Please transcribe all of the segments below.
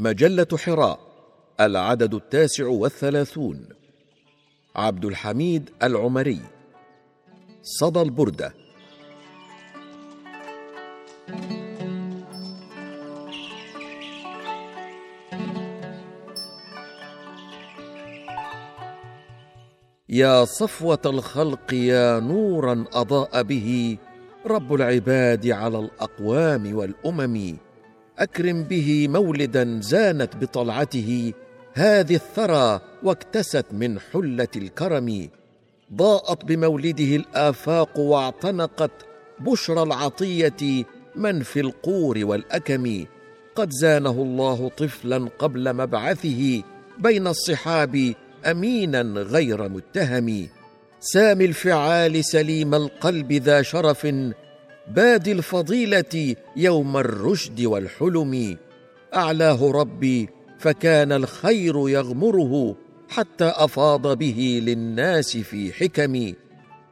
مجلة حراء العدد التاسع والثلاثون. عبد الحميد العمري. صدى البردة. يا صفوة الخلق يا نورا أضاء به رب العباد على الأقوام والأمم. أكرم به مولدا زانت بطلعته هذه الثرى واكتست من حلة الكرم. ضاءت بمولده الآفاق واعتنقت بشرى العطية من في القور والأكم. قد زانه الله طفلا قبل مبعثه بين الصحاب أمينا غير متهم. سامي الفعال سليم القلب ذا شرف باد الفضيلة يوم الرشد والحلم. أعلاه ربي فكان الخير يغمره حتى أفاض به للناس في حكم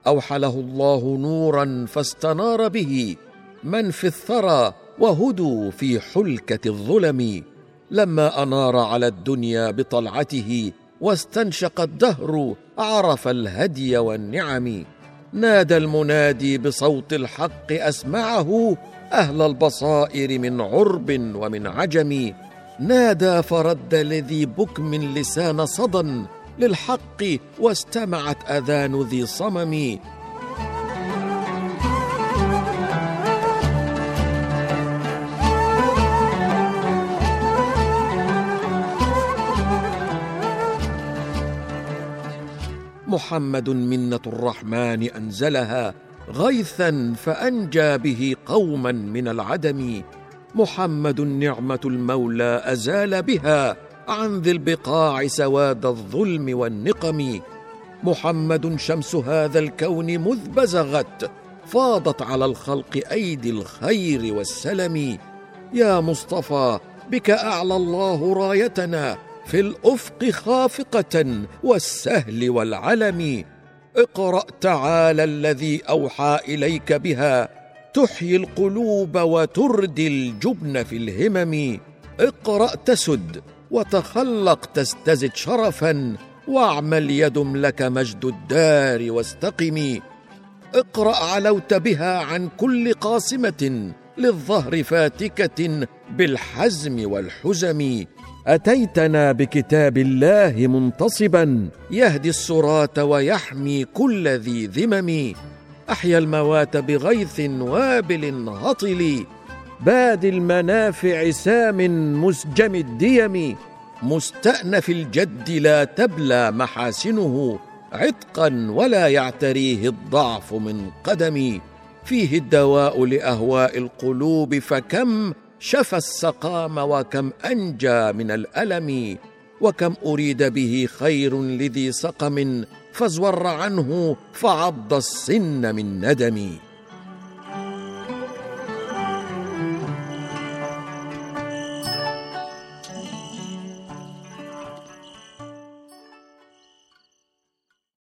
أوحله الله نورا فاستنار به من في الثرى وهدوا في حلكة الظلم. لما أنار على الدنيا بطلعته واستنشق الدهر عرف الهدي والنعم. نادى المنادي بصوت الحق أسمعه أهل البصائر من عرب ومن عجم. نادى فرد لذي بكم لسان صدى للحق واستمعت أذان ذي صمم. محمد منة الرحمن أنزلها غيثا فأنجى به قوما من العدم. محمد نعمة المولى أزال بها عن ذي البقاع سواد الظلم والنقم. محمد شمس هذا الكون مذ بزغت فاضت على الخلق أيدي الخير والسلم. يا مصطفى بك أعلى الله رايتنا. في الأفق خافقة والسهل والعلم. اقرأ تعالى الذي أوحى إليك بها. تحيي القلوب وتردي الجبن في الهمم. اقرأ تسد وتخلق تستزد شرفا. واعمل يدم لك مجد الدار واستقم. اقرأ علوت بها عن كل قاصمة للظهر فاتكة بالحزم والحزم. أتيتنا بكتاب الله منتصبا يهدي الصراه ويحمي كل ذي ذمم. أحيا الموات بغيث وابل هطل باد المنافع سام مسجم الديم. مستأنف الجد لا تبلى محاسنه. عتقا ولا يعتريه الضعف من قدم. فيه الدواء لأهواء القلوب فكم شفى السقام وكم أنجى من الألم وكم أريد به خير لذي سقم فازور عنه فعض السن من ندم.